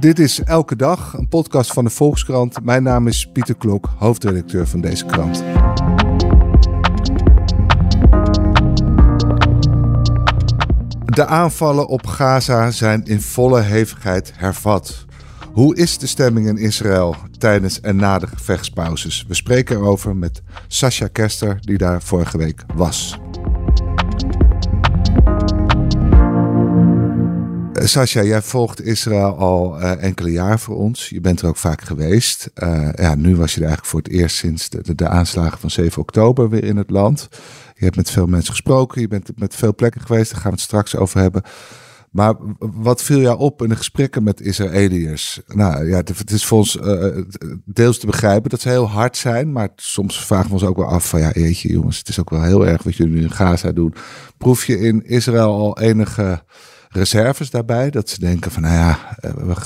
Dit is Elke Dag, een podcast van de Volkskrant. Mijn naam is Pieter Klok, hoofdredacteur van deze krant. De aanvallen op Gaza zijn in volle hevigheid hervat. Hoe is de stemming in Israël tijdens en na de gevechtspauzes? We spreken erover met Sascha Kester, die daar vorige week was. Sascha, jij volgt Israël al uh, enkele jaar voor ons. Je bent er ook vaak geweest. Uh, ja, nu was je er eigenlijk voor het eerst sinds de, aanslagen van 7 oktober weer in het land. Je hebt met veel mensen gesproken. Je bent met veel plekken geweest. Daar gaan we het straks over hebben. Maar wat viel jou op in de gesprekken met Israëliërs? Nou ja, het is voor ons uh, deels te begrijpen dat ze heel hard zijn. Maar soms vragen we ons ook wel af van ja, jeetje jongens, het is ook wel heel erg wat jullie nu in Gaza doen. Proef je in Israël al enige reserves daarbij? Dat ze denken van, nou ja,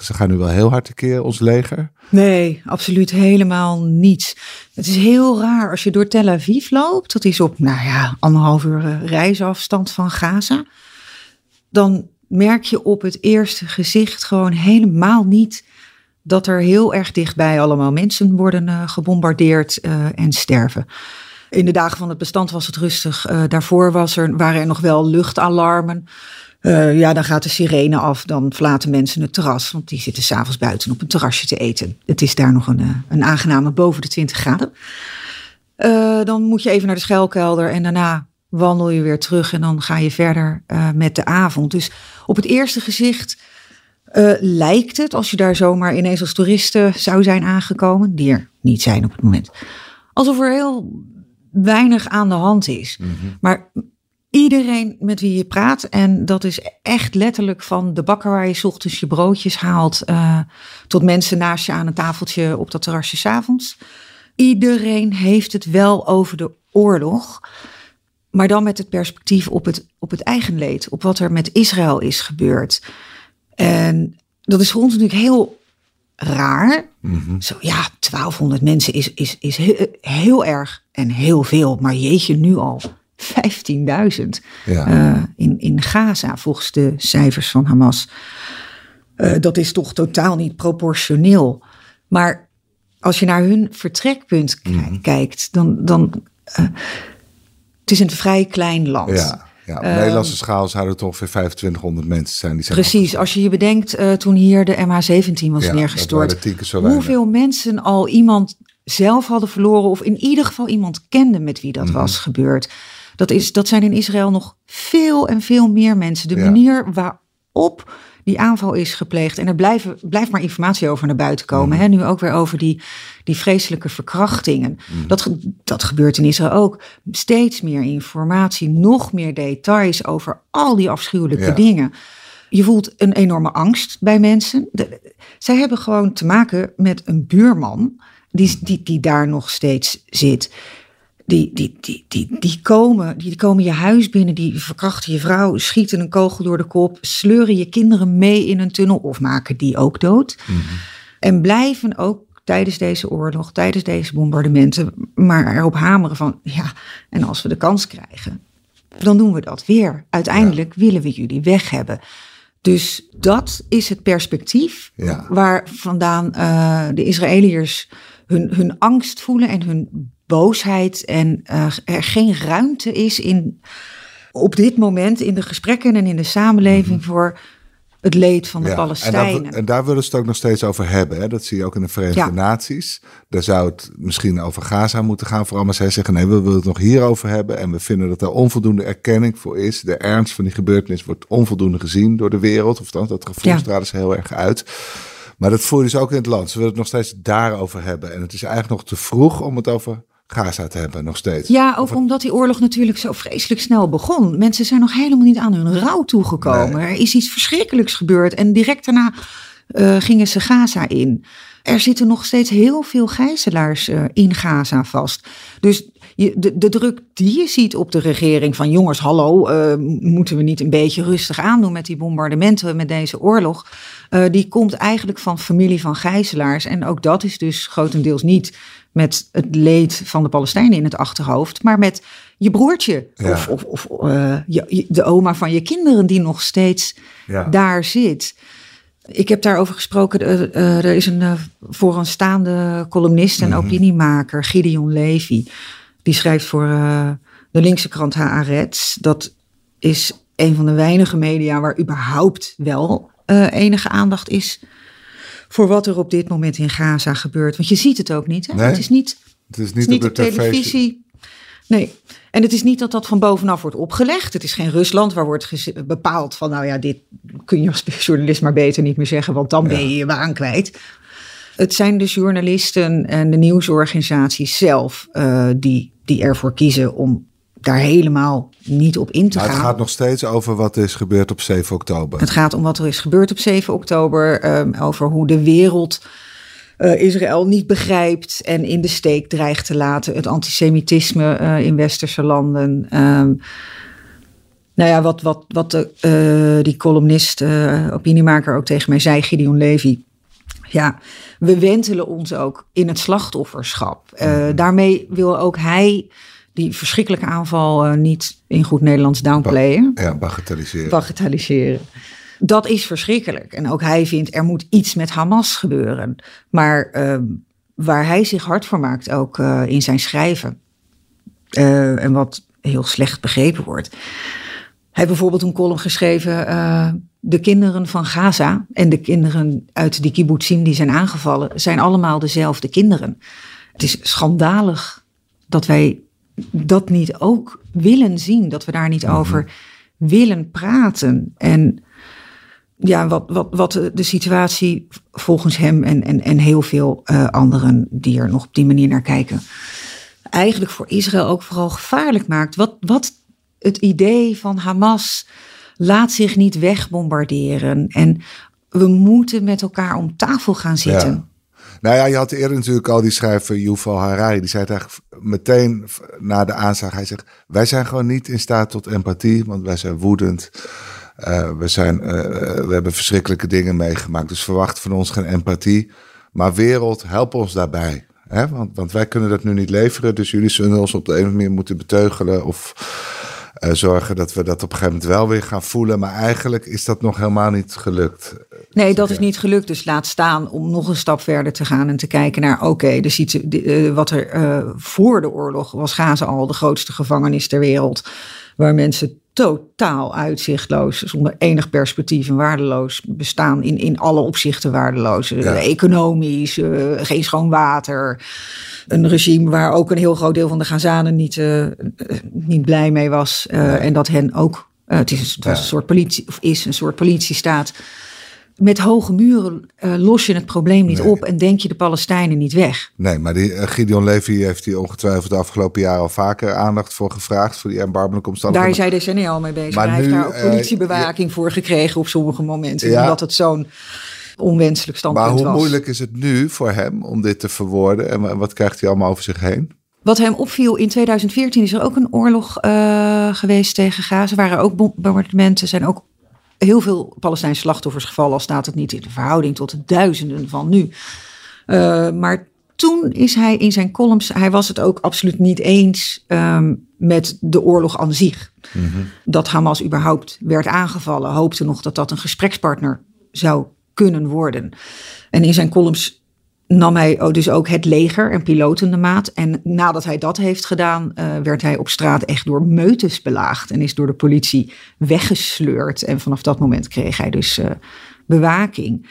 ze gaan nu wel heel hard tekeer, ons leger? Nee, absoluut helemaal niets. Het is heel raar als je door Tel Aviv loopt. Dat is op, nou ja, anderhalf uur reisafstand van Gaza. Dan merk je op het eerste gezicht gewoon helemaal niet dat er heel erg dichtbij allemaal mensen worden uh, gebombardeerd en sterven. In de dagen van het bestand was het rustig. Daarvoor was er, waren er nog wel luchtalarmen. Uh, ja, dan gaat de sirene af, dan verlaten mensen het terras, want die zitten s'avonds buiten op een terrasje te eten. Het is daar nog een, uh, een aangename boven de 20 graden. Uh, dan moet je even naar de schuilkelder en daarna wandel je weer terug en dan ga je verder met de avond. Dus op het eerste gezicht lijkt het, als je daar zomaar ineens als toeristen zou zijn aangekomen, die er niet zijn op het moment, alsof er heel weinig aan de hand is. Mm -hmm. Maar Iedereen met wie je praat, en dat is echt letterlijk van de bakker waar je ochtends je broodjes haalt, uh, tot mensen naast je aan een tafeltje op dat terrasje s'avonds. Iedereen heeft het wel over de oorlog, maar dan met het perspectief op het, op het eigen leed, op wat er met Israël is gebeurd. En dat is voor ons natuurlijk heel raar. Mm -hmm. Zo ja, 1200 mensen is, is, is heel, heel erg en heel veel, maar jeetje, nu al 15.000 ja. uh, in, in Gaza, volgens de cijfers van Hamas. Uh, dat is toch totaal niet proportioneel. Maar als je naar hun vertrekpunt mm. kijkt, dan. dan uh, het is een vrij klein land. Ja. Ja, op Nederlandse schaal zouden het ongeveer 2500 mensen zijn. Die zijn precies, als je je bedenkt uh, toen hier de MH17 was ja, neergestort. Hoeveel mensen al iemand zelf hadden verloren of in ieder geval iemand kende met wie dat mm. was gebeurd. Dat, is, dat zijn in Israël nog veel en veel meer mensen. De ja. manier waarop die aanval is gepleegd. En er blijven, blijft maar informatie over naar buiten komen. Mm. Hè? Nu ook weer over die, die vreselijke verkrachtingen. Mm. Dat, dat gebeurt in Israël ook. Steeds meer informatie, nog meer details over al die afschuwelijke ja. dingen. Je voelt een enorme angst bij mensen. De, zij hebben gewoon te maken met een buurman die, die, die daar nog steeds zit die, die, die, die, die, komen, die komen je huis binnen, die verkrachten je vrouw, schieten een kogel door de kop, sleuren je kinderen mee in een tunnel of maken die ook dood. Mm -hmm. En blijven ook tijdens deze oorlog, tijdens deze bombardementen, maar erop hameren van ja, en als we de kans krijgen, dan doen we dat weer. Uiteindelijk ja. willen we jullie weg hebben. Dus dat is het perspectief ja. waar vandaan uh, de Israëliërs hun, hun angst voelen en hun boosheid en uh, er geen ruimte is in, op dit moment in de gesprekken en in de samenleving mm-hmm. voor het leed van de ja, Palestijnen. En, dat, en, daar willen ze het ook nog steeds over hebben. Hè? Dat zie je ook in de Verenigde ja. Naties. Daar zou het misschien over Gaza moeten gaan. Vooral maar zij zeggen, nee, we willen het nog hierover hebben. En we vinden dat er onvoldoende erkenning voor is. De ernst van die gebeurtenis wordt onvoldoende gezien door de wereld. Of dan, dat gevoel stralen ze heel erg uit. Maar dat voel je dus ook in het land. Ze willen het nog steeds daarover hebben. En het is eigenlijk nog te vroeg om het over Gaza te hebben, nog steeds. Ja, ook omdat die oorlog natuurlijk zo vreselijk snel begon. Mensen zijn nog helemaal niet aan hun rouw toegekomen. Nee. Er is iets verschrikkelijks gebeurd en direct daarna uh, gingen ze Gaza in. Er zitten nog steeds heel veel gijzelaars uh, in Gaza vast. Dus je, de, de, druk die je ziet op de regering van jongens, hallo, uh, moeten we niet een beetje rustig aandoen met die bombardementen, met deze oorlog, uh, die komt eigenlijk van familie van gijzelaars. En ook dat is dus grotendeels niet met het leed van de Palestijnen in het achterhoofd, maar met je broertje ja. of, of, of uh, je, de oma van je kinderen die nog steeds ja. daar zit. Ik heb daarover gesproken. Uh, er is een uh, vooraanstaande columnist en mm -hmm. opiniemaker, Gideon Levy. Die schrijft voor de linkse krant Haaretz. Dat is een van de weinige media waar überhaupt wel enige aandacht is voor wat er op dit moment in Gaza gebeurt. Want je ziet het ook niet. Hè? Nee, het is niet, het is niet, niet op, op televisie. Nee. En het is niet dat dat van bovenaf wordt opgelegd. Het is geen Rusland waar wordt bepaald van, nou ja, dit kun je als journalist maar beter niet meer zeggen, want dan ben je je baan kwijt. Het zijn de journalisten en de nieuwsorganisaties zelf uh, die, die ervoor kiezen om daar helemaal niet op in te maar gaan. Het gaat nog steeds over wat er is gebeurd op 7 oktober. Het gaat om wat er is gebeurd op 7 oktober, um, over hoe de wereld uh, Israël niet begrijpt en in de steek dreigt te laten. Het antisemitisme uh, in westerse landen. Um, nou ja, wat, wat, wat de, uh, die columnist, opiniemaker ook tegen mij zei, Gideon Levy. Ja, we wentelen ons ook in het slachtofferschap. daarmee wil ook hij die verschrikkelijke aanval niet in goed Nederlands downplayen. Ba ja, bagatelliseren. Bagatelliseren. Dat is verschrikkelijk. En ook hij vindt er moet iets met Hamas gebeuren. Maar uh, waar hij zich hard voor maakt, ook uh, in zijn schrijven. Uh, en wat heel slecht begrepen wordt. Hij heeft bijvoorbeeld een column geschreven. de kinderen van Gaza en de kinderen uit die kibbutzim die zijn aangevallen, zijn allemaal dezelfde kinderen. Het is schandalig dat wij dat niet ook willen zien, dat we daar niet over willen praten. En ja, wat, wat, wat de situatie volgens hem en, en, en heel veel uh, anderen die er nog op die manier naar kijken, eigenlijk voor Israël ook vooral gevaarlijk maakt. Wat, wat het idee van Hamas laat zich niet wegbombarderen. En we moeten met elkaar om tafel gaan zitten. Ja. Nou ja, je had eerder natuurlijk al die schrijver Yuval Harari. Die zei het eigenlijk meteen na de aanslag. Hij zegt, wij zijn gewoon niet in staat tot empathie, want wij zijn woedend. Uh, we, zijn, uh, we hebben verschrikkelijke dingen meegemaakt. Dus verwacht van ons geen empathie. Maar wereld, help ons daarbij. Hè? Want, want wij kunnen dat nu niet leveren. Dus jullie zullen ons op de een of andere manier moeten beteugelen. Of uh, zorgen dat we dat op een gegeven moment wel weer gaan voelen. Maar eigenlijk is dat nog helemaal niet gelukt. Nee, dat is niet gelukt. Dus laat staan om nog een stap verder te gaan en te kijken naar: oké, okay, dus wat er voor de oorlog was Gaza al de grootste gevangenis ter wereld. Waar mensen totaal uitzichtloos, zonder enig perspectief en waardeloos bestaan. In, in alle opzichten waardeloos. Ja. Economisch, uh, geen schoon water. Een regime waar ook een heel groot deel van de Gazanen niet, uh, niet blij mee was. Uh, ja. En dat hen ook, het, is, het was een soort politie, of is een soort politiestaat met hoge muren uh, los je het probleem niet nee. op en denk je de Palestijnen niet weg. Nee, maar die, uh, Gideon Levy heeft hier ongetwijfeld de afgelopen jaren al vaker aandacht voor gevraagd, voor die erbarmelijke omstandigheden. Daar is hij decennia al mee bezig. Maar Hij nu, heeft daar ook politiebewaking uh, voor gekregen op sommige momenten, ja. omdat het zo'n onwenselijk standpunt was. Maar hoe was. moeilijk is het nu voor hem om dit te verwoorden en wat krijgt hij allemaal over zich heen? Wat hem opviel, in 2014 is er ook een oorlog uh, geweest tegen Gaza. Er waren ook bombardementen, zijn ook heel veel Palestijnse slachtoffers gevallen, al staat het niet in de verhouding tot de duizenden van nu. Uh, maar toen is hij in zijn columns, hij was het ook absoluut niet eens um, met de oorlog aan zich. Mm -hmm. Dat Hamas überhaupt werd aangevallen, hoopte nog dat dat een gesprekspartner zou kunnen worden. En in zijn columns nam hij dus ook het leger en piloten de maat. En nadat hij dat heeft gedaan, uh, werd hij op straat echt door meutes belaagd. En is door de politie weggesleurd. En vanaf dat moment kreeg hij dus uh, bewaking.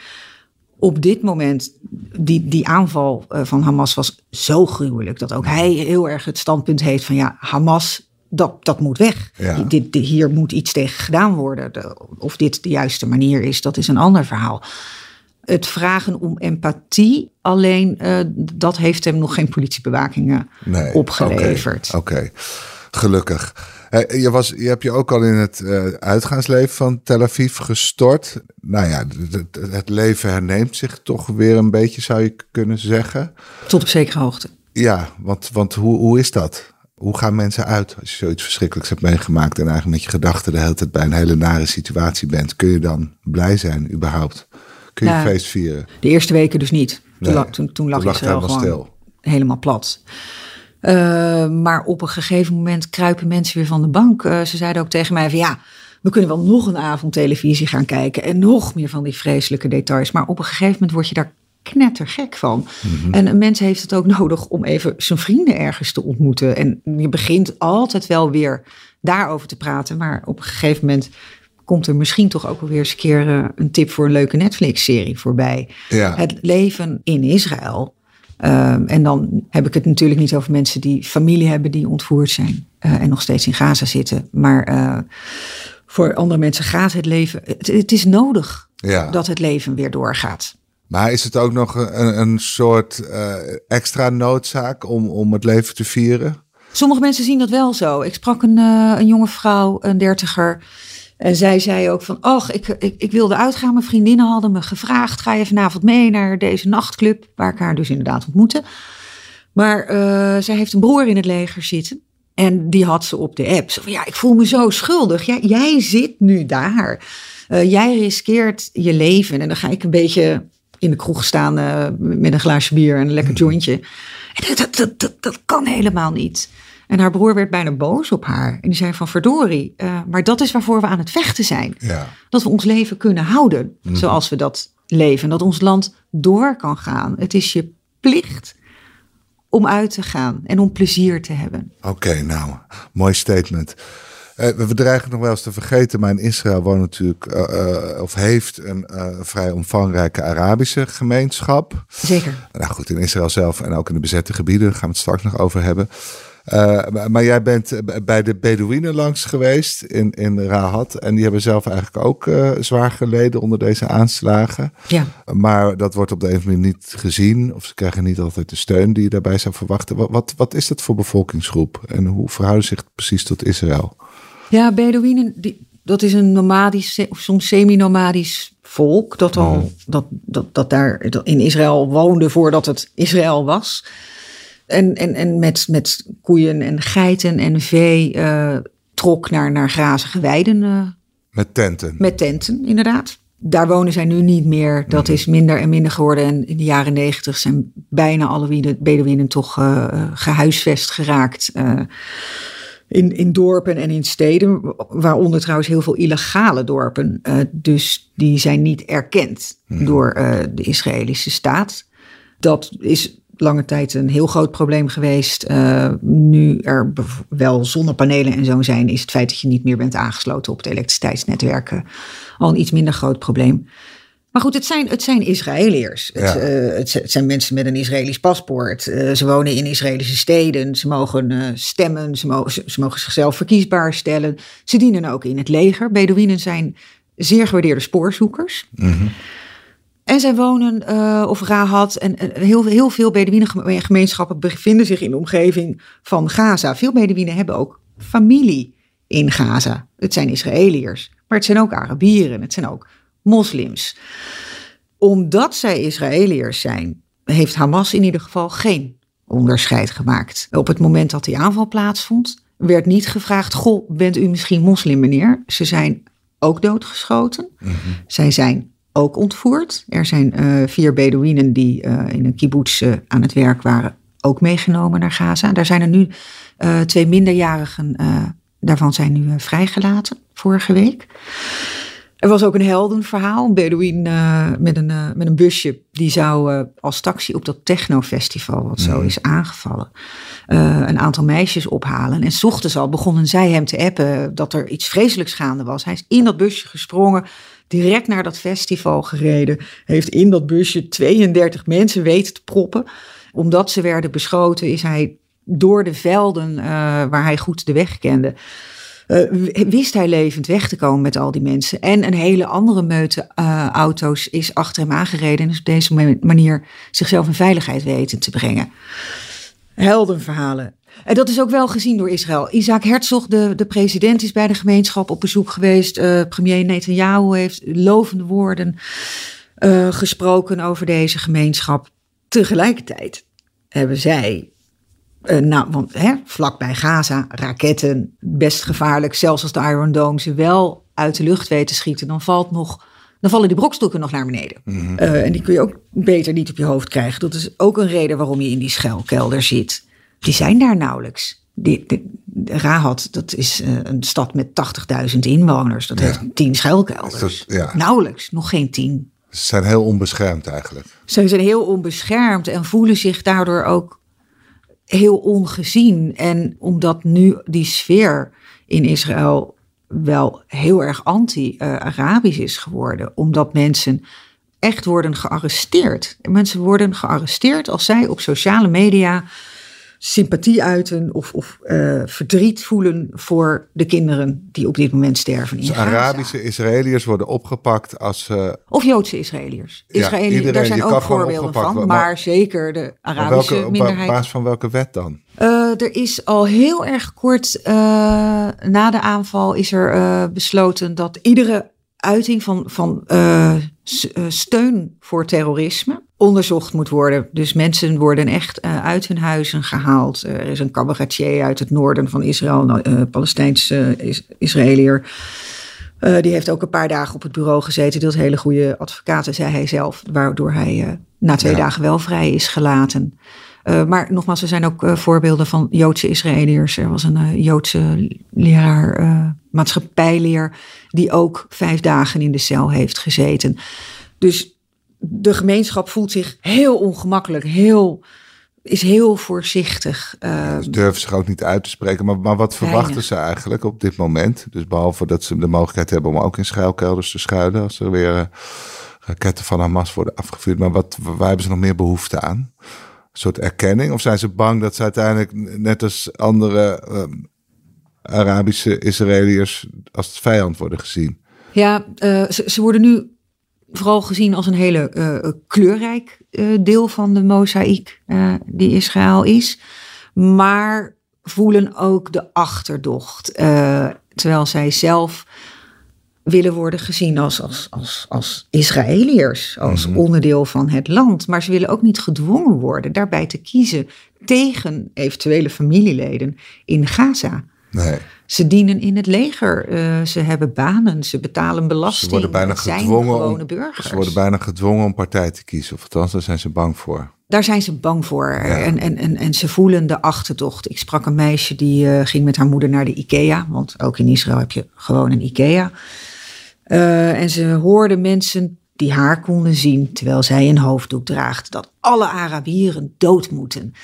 Op dit moment, die, die aanval uh, van Hamas was zo gruwelijk. Dat ook hij heel erg het standpunt heeft van ja, Hamas dat, dat moet weg. Ja. Dit, dit, hier moet iets tegen gedaan worden. De, of dit de juiste manier is, dat is een ander verhaal het vragen om empathie. Alleen uh, dat heeft hem nog geen politiebewakingen nee, opgeleverd. Oké, okay, okay. gelukkig. Je, was, je hebt je ook al in het uh, uitgaansleven van Tel Aviv gestort. Nou ja, het, het leven herneemt zich toch weer een beetje, zou je kunnen zeggen. Tot op zekere hoogte. Ja, want, want hoe, hoe is dat? Hoe gaan mensen uit als je zoiets verschrikkelijks hebt meegemaakt en eigenlijk met je gedachten de hele tijd bij een hele nare situatie bent? Kun je dan blij zijn überhaupt? Kun je ja, feest vieren? De eerste weken dus niet. Toen, nee, toen, toen lag Israël gewoon stil. helemaal plat. Uh, maar op een gegeven moment kruipen mensen weer van de bank. Uh, ze zeiden ook tegen mij van ja, we kunnen wel nog een avond televisie gaan kijken en nog meer van die vreselijke details. Maar op een gegeven moment word je daar knettergek van. En een mens heeft het ook nodig om even zijn vrienden ergens te ontmoeten. En je begint altijd wel weer daarover te praten. Maar op een gegeven moment komt er misschien toch ook wel weer eens een keer eh, een tip voor een leuke Netflix-serie voorbij. Ja. Het leven in Israël. Ehm, en dan heb ik het natuurlijk niet over mensen die familie hebben die ontvoerd zijn eh, en nog steeds in Gaza zitten. Maar eh, voor andere mensen gaat het leven. Het, het is nodig Ja. dat het leven weer doorgaat. Maar is het ook nog een, een soort extra noodzaak om, om het leven te vieren? Sommige mensen zien dat wel zo. Ik sprak een, een jonge vrouw, een dertiger. En zij zei ook van, ach, ik, ik, ik wilde uitgaan. Mijn vriendinnen hadden me gevraagd, ga je vanavond mee naar deze nachtclub? Waar ik haar dus inderdaad ontmoette. Maar eh, zij heeft een broer in het leger zitten. En die had ze op de app. Zo van, ja, ik voel me zo schuldig. Jij, jij zit nu daar. Eh, jij riskeert je leven. En dan ga ik een beetje in de kroeg staan eh, met een glaasje bier en een lekker jointje. En dat, dat, dat, dat kan helemaal niet. En haar broer werd bijna boos op haar. En die zei van verdorie, eh, maar dat is waarvoor we aan het vechten zijn. Ja. Dat we ons leven kunnen houden zoals we dat leven. Dat ons land door kan gaan. Het is je plicht om uit te gaan en om plezier te hebben. Oké, nou, mooi statement. Eh, we dreigen nog wel eens te vergeten, maar in Israël woont natuurlijk, eh, of heeft een vrij omvangrijke Arabische gemeenschap. Zeker. Nou goed, in Israël zelf en ook in de bezette gebieden, daar gaan we het straks nog over hebben. Eh, maar, jij bent eh, bij de Bedouinen langs geweest in, in Rahat. En die hebben zelf eigenlijk ook eh, zwaar geleden onder deze aanslagen. Ja. Maar dat wordt op de een of andere manier niet gezien. Of ze krijgen niet altijd de steun die je daarbij zou verwachten. Wat, wat, wat is dat voor bevolkingsgroep? En hoe verhouden ze zich precies tot Israël? Ja, Bedouinen, die, dat is een nomadisch of soms semi-nomadisch volk. Dat al dat, dat, dat daar in Israël woonde voordat het Israël was. En, en, en met, met koeien en geiten en vee eh, trok naar, naar grazige weiden eh, Met tenten. met tenten, inderdaad. Daar wonen zij nu niet meer. Dat is minder en minder geworden. En in de jaren negentig zijn bijna alle Bedouinen toch eh, gehuisvest geraakt. in, in dorpen en in steden, waaronder trouwens heel veel illegale dorpen. Dus die zijn niet erkend door eh, de Israëlische staat. Dat is lange tijd een heel groot probleem geweest. Eh, nu er wel zonnepanelen en zo zijn, is het feit dat je niet meer bent aangesloten op het elektriciteitsnetwerk eh, al een iets minder groot probleem. Maar goed, het zijn, het zijn Israëliërs. Ja. Het, eh, het, z- het zijn mensen met een Israëlisch paspoort. Eh, ze wonen in Israëlische steden. Ze mogen stemmen. Ze, mogen ze, ze mogen zichzelf verkiesbaar stellen. Ze dienen ook in het leger. Bedouinen zijn zeer gewaardeerde spoorzoekers. En zij wonen, eh, of Rahat, en heel, heel veel Bedouinengemeenschappen bevinden zich in de omgeving van Gaza. Veel Bedouinen hebben ook familie in Gaza. Het zijn Israëliërs, maar het zijn ook Arabieren, het zijn ook moslims. Omdat zij Israëliërs zijn, heeft Hamas in ieder geval geen onderscheid gemaakt. Op het moment dat die aanval plaatsvond, werd niet gevraagd: Goh, bent u misschien moslim, meneer? Ze zijn ook doodgeschoten. Zij zijn ook ontvoerd. Er zijn eh, vier Bedouinen die eh, in een kibbutz eh, aan het werk waren, ook meegenomen naar Gaza. Daar zijn er nu twee minderjarigen, daarvan zijn nu vrijgelaten vorige week. Er was ook een heldenverhaal. Een Bedouin met, een, met een busje. Die zou als taxi op dat technofestival, wat zo is aangevallen, een aantal meisjes ophalen. En ochtends al begonnen zij hem te appen dat er iets vreselijks gaande was. Hij is in dat busje gesprongen, direct naar dat festival gereden. Heeft in dat busje 32 mensen weten te proppen. Omdat ze werden beschoten, is hij door de velden eh, waar hij goed de weg kende. eh, wist hij levend weg te komen met al die mensen. En een hele andere meute eh, auto's is achter hem aangereden. En is op deze ma- manier zichzelf in veiligheid weten te brengen. Heldenverhalen. En dat is ook wel gezien door Israël. Isaac Herzog, de, de president, is bij de gemeenschap op bezoek geweest. Eh, premier Netanyahu heeft lovende woorden eh, gesproken over deze gemeenschap. Tegelijkertijd hebben zij eh, nou, want hè, vlakbij Gaza, raketten, best gevaarlijk. Zelfs als de Iron Dome ze wel uit de lucht weet te schieten, dan, valt nog, dan vallen die brokstukken nog naar beneden. Eh, en die kun je ook beter niet op je hoofd krijgen. Dat is ook een reden waarom je in die schuilkelder zit. Die zijn daar nauwelijks. die, die, Rahat, dat is uh, een stad met 80.000 inwoners. Dat ja. heeft tien schuilkelders. Dat, ja. Nauwelijks, nog geen tien. Ze zijn heel onbeschermd eigenlijk. Ze zijn heel onbeschermd en voelen zich daardoor ook heel ongezien. En omdat nu die sfeer in Israël wel heel erg anti-Arabisch is geworden, omdat mensen echt worden gearresteerd. Mensen worden gearresteerd als zij op sociale media sympathie uiten of, of uh, verdriet voelen voor de kinderen die op dit moment sterven. In dus Arabische Israëliërs worden opgepakt als. Uh, of Joodse Israëliërs. Israëliërs, ja, daar zijn ook voorbeelden van, maar, maar, zeker de Arabische welke, minderheid. Op basis van welke wet dan? Uh, er is al heel erg kort na de aanval is er besloten dat iedere uiting van, van steun voor terrorisme onderzocht moet worden. Dus mensen worden echt uh, uit hun huizen gehaald. er is een cabaretier uit het noorden van Israël, een uh, Palestijnse is Israëliër. Die heeft ook een paar dagen op het bureau gezeten. Had hele goede advocaten, zei hij zelf. Waardoor hij na twee dagen wel vrij is gelaten. Maar nogmaals, er zijn ook voorbeelden van Joodse Israëliërs. Er was een Joodse leraar, maatschappijleer, die ook vijf dagen in de cel heeft gezeten. Dus de gemeenschap voelt zich heel ongemakkelijk, heel, is heel voorzichtig. Uh, ze durven zich ook niet uit te spreken. Maar, maar wat verwachten ze eigenlijk op dit moment? Dus behalve dat ze de mogelijkheid hebben om ook in schuilkelders te schuilen. Als er weer raketten van Hamas worden afgevuurd. Maar wat, waar hebben ze nog meer behoefte aan? Soort erkenning? Of zijn ze bang dat ze uiteindelijk, net als andere uh, Arabische Israëliërs, als vijand worden gezien? Ja, uh, ze, worden nu vooral gezien als een hele uh, kleurrijk uh, deel van de mozaïek die Israël is. Maar voelen ook de achterdocht. terwijl zij zelf willen worden gezien als, als, als, als Israëliërs, als mhm. onderdeel van het land. Maar ze willen ook niet gedwongen worden daarbij te kiezen tegen eventuele familieleden in Gaza. Nee. Ze dienen in het leger, uh, ze hebben banen, ze betalen belasting. Ze worden bijna gedwongen om, burgers. Ze worden bijna gedwongen om partij te kiezen, of althans, daar zijn ze bang voor. Daar zijn ze bang voor en, en, en, en ze voelen de achterdocht. Ik sprak een meisje die uh, ging met haar moeder naar de IKEA, want ook in Israël heb je gewoon een IKEA. Uh, en ze hoorde mensen die haar konden zien terwijl zij een hoofddoek draagt, dat alle Arabieren dood moeten.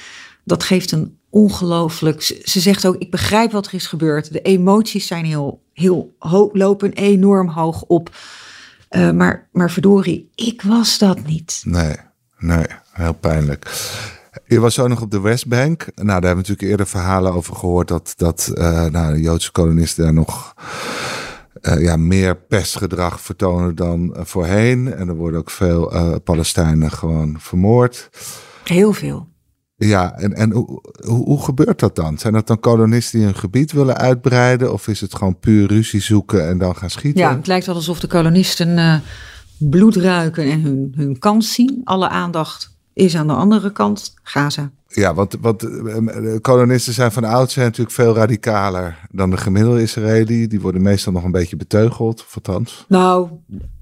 Dat geeft een ongelooflijk. Ze zegt ook: Ik begrijp wat er is gebeurd. De emoties zijn heel, heel lopen enorm hoog op. Uh, maar, maar verdorie, ik was dat niet. Nee, nee, heel pijnlijk. Je was zo nog op de Westbank. Nou, daar hebben we natuurlijk eerder verhalen over gehoord dat, dat uh, nou, de Joodse kolonisten daar nog uh, ja, meer pestgedrag vertonen dan voorheen. En er worden ook veel Palestijnen gewoon vermoord. Heel veel. Ja, en, en hoe, hoe, hoe, gebeurt dat dan? Zijn dat dan kolonisten die een gebied willen uitbreiden? Of is het gewoon puur ruzie zoeken en dan gaan schieten? Ja, het lijkt wel alsof de kolonisten bloed ruiken en hun, hun kans zien. Alle aandacht is aan de andere kant Gaza. Ja, want, want uh, kolonisten zijn van oudsher natuurlijk veel radicaler dan de gemiddelde Israëli. Die worden meestal nog een beetje beteugeld, of althans. Nou,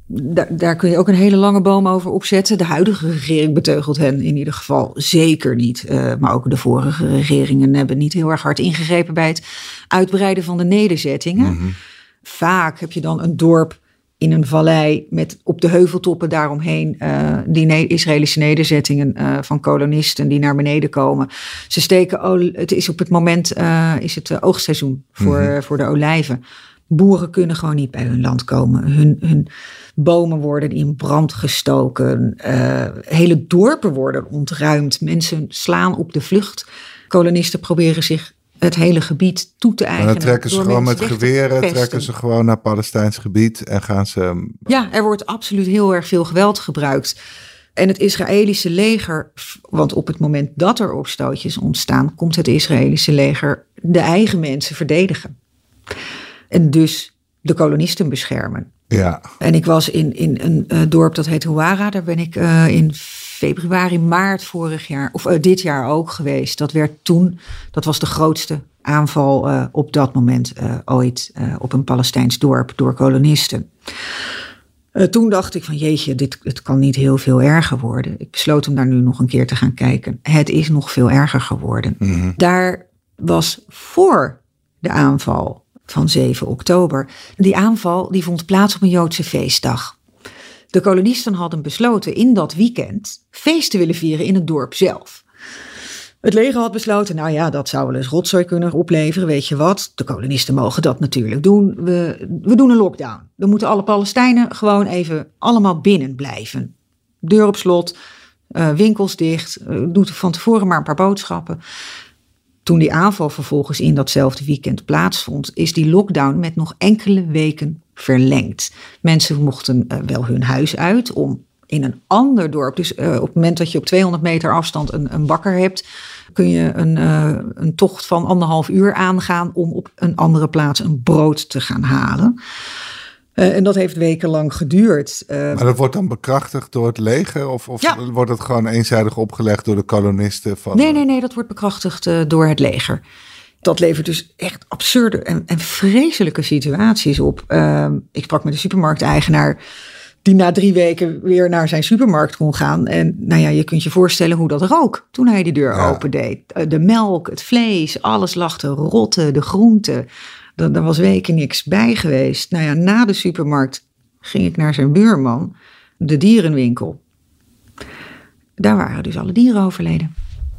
daar, daar, kun je ook een hele lange boom over opzetten. De huidige regering beteugelt hen in ieder geval zeker niet. Uh, maar ook de vorige regeringen hebben niet heel erg hard ingegrepen bij het uitbreiden van de nederzettingen. Mm -hmm. Vaak heb je dan een dorp in een vallei met op de heuveltoppen daaromheen uh, die ne Israëlische nederzettingen uh, van kolonisten die naar beneden komen. Ze steken, het is op het moment is het oogstseizoen voor, mm -hmm. voor de olijven. Boeren kunnen gewoon niet bij hun land komen. Hun, hun bomen worden in brand gestoken. Uh, hele dorpen worden ontruimd. Mensen slaan op de vlucht. Kolonisten proberen zich het hele gebied toe te eigenen. dan trekken ze gewoon met geweren, trekken ze gewoon naar Palestijns gebied en gaan ze. Ja, er wordt absoluut heel erg veel geweld gebruikt. En het Israëlische leger, want op het moment dat er opstootjes ontstaan, komt het Israëlische leger de eigen mensen verdedigen. En dus de kolonisten beschermen. Ja. En ik was in, in een uh, dorp dat heet Huara. Daar ben ik uh, in februari, maart vorig jaar, of uh, dit jaar ook geweest. Dat werd toen, dat was de grootste aanval op dat moment ooit op een Palestijns dorp door kolonisten. toen dacht ik van jeetje, dit, het kan niet heel veel erger worden. Ik besloot om daar nu nog een keer te gaan kijken. Het is nog veel erger geworden. Mm -hmm. Daar was voor de aanval van 7 oktober. Die aanval die vond plaats op een Joodse feestdag. De kolonisten hadden besloten in dat weekend feest te willen vieren in het dorp zelf. Het leger had besloten, nou ja, dat zou wel eens rotzooi kunnen opleveren, weet je wat. De kolonisten mogen dat natuurlijk doen. We, we doen een lockdown. Dan moeten alle Palestijnen gewoon even allemaal binnen blijven. Deur op slot, uh, winkels dicht, uh, doet van tevoren maar een paar boodschappen. Toen die aanval vervolgens in datzelfde weekend plaatsvond, is die lockdown met nog enkele weken verlengd. Mensen mochten uh, wel hun huis uit om in een ander dorp. Dus uh, op het moment dat je op 200 meter afstand een, een bakker hebt, kun je een, uh, een tocht van anderhalf uur aangaan om op een andere plaats een brood te gaan halen. Uh, en dat heeft wekenlang geduurd. maar dat wordt dan bekrachtigd door het leger? Of, of ja. wordt het gewoon eenzijdig opgelegd door de kolonisten? Van, nee, nee, nee, dat wordt bekrachtigd door het leger. Dat levert dus echt absurde en, en vreselijke situaties op. Ehm, ik sprak met de supermarkteigenaar die na drie weken weer naar zijn supermarkt kon gaan. En nou ja, je kunt je voorstellen hoe dat rook toen hij die deur ja. opendeed. De melk, het vlees, alles lag te rotten, de groenten. Er, er was weken niks bij geweest. Nou ja, na de supermarkt ging ik naar zijn buurman, de dierenwinkel. Daar waren dus alle dieren overleden.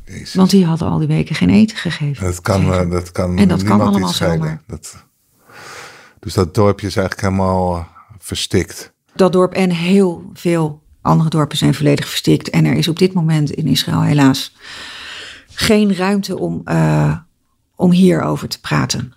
Jezus. Want die hadden al die weken geen eten gegeven. Dat kan, dat kan en dat kan allemaal zomaar. Dat, dus dat dorpje is eigenlijk helemaal uh, verstikt dat dorp en heel veel andere dorpen zijn volledig verstikt. En er is op dit moment in Israël helaas geen ruimte om, uh, om hierover te praten.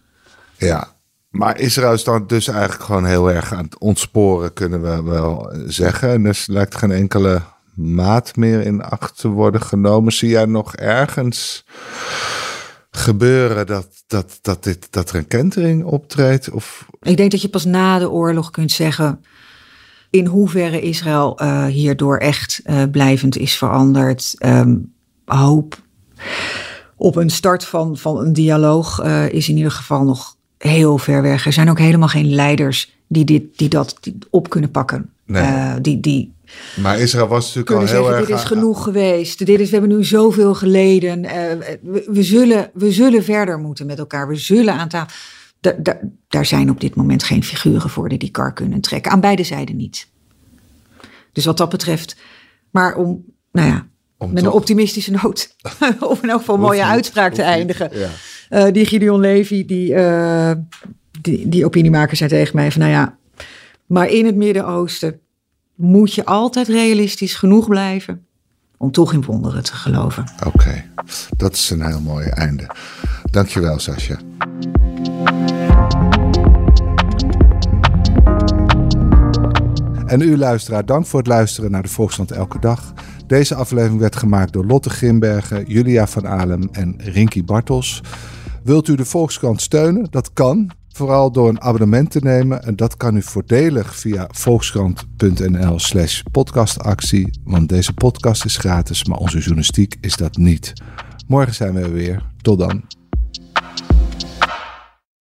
Ja, maar Israël is dan dus eigenlijk gewoon heel erg aan het ontsporen, kunnen we wel zeggen. En dus lijkt geen enkele maat meer in acht te worden genomen. Zie jij nog ergens gebeuren dat, dat, dat, dit, dat er een kentering optreedt? Of... Ik denk dat je pas na de oorlog kunt zeggen in hoeverre Israël uh, hierdoor echt uh, blijvend is veranderd. Um, hoop op een start van, van een dialoog uh, is in ieder geval nog heel ver weg. Er zijn ook helemaal geen leiders die, dit, die dat op kunnen pakken. Nee. die, die maar Israël was natuurlijk al heel zeggen, erg... Dit is genoeg geweest. Dit is, we hebben nu zoveel geleden. we, we, zullen, we zullen verder moeten met elkaar. We zullen aan tafel da, da, daar zijn op dit moment geen figuren voor die die kar kunnen trekken. Aan beide zijden niet. Dus wat dat betreft, maar om, nou ja, om met toch... een optimistische noot, of in elk geval een mooie uitspraak te eindigen. Ja. Uh, die Gideon Levy, die, uh, die, die opiniemaker zei tegen mij van, nou ja, maar in het Midden-Oosten moet je altijd realistisch genoeg blijven om toch in wonderen te geloven. Oké, dat is een heel mooi einde. Dankjewel, Sascha. En u luisteraar, dank voor het luisteren naar de Volksstand Elke Dag. Deze aflevering werd gemaakt door Lotte Grimbergen, Julia van Alem en Rinky Bartels. Wilt u de Volkskrant steunen? Dat kan. Vooral door een abonnement te nemen. En dat kan u voordelig via volkskrant.nl slash podcastactie. Want deze podcast is gratis, maar onze journalistiek is dat niet. Morgen zijn we weer. Tot dan.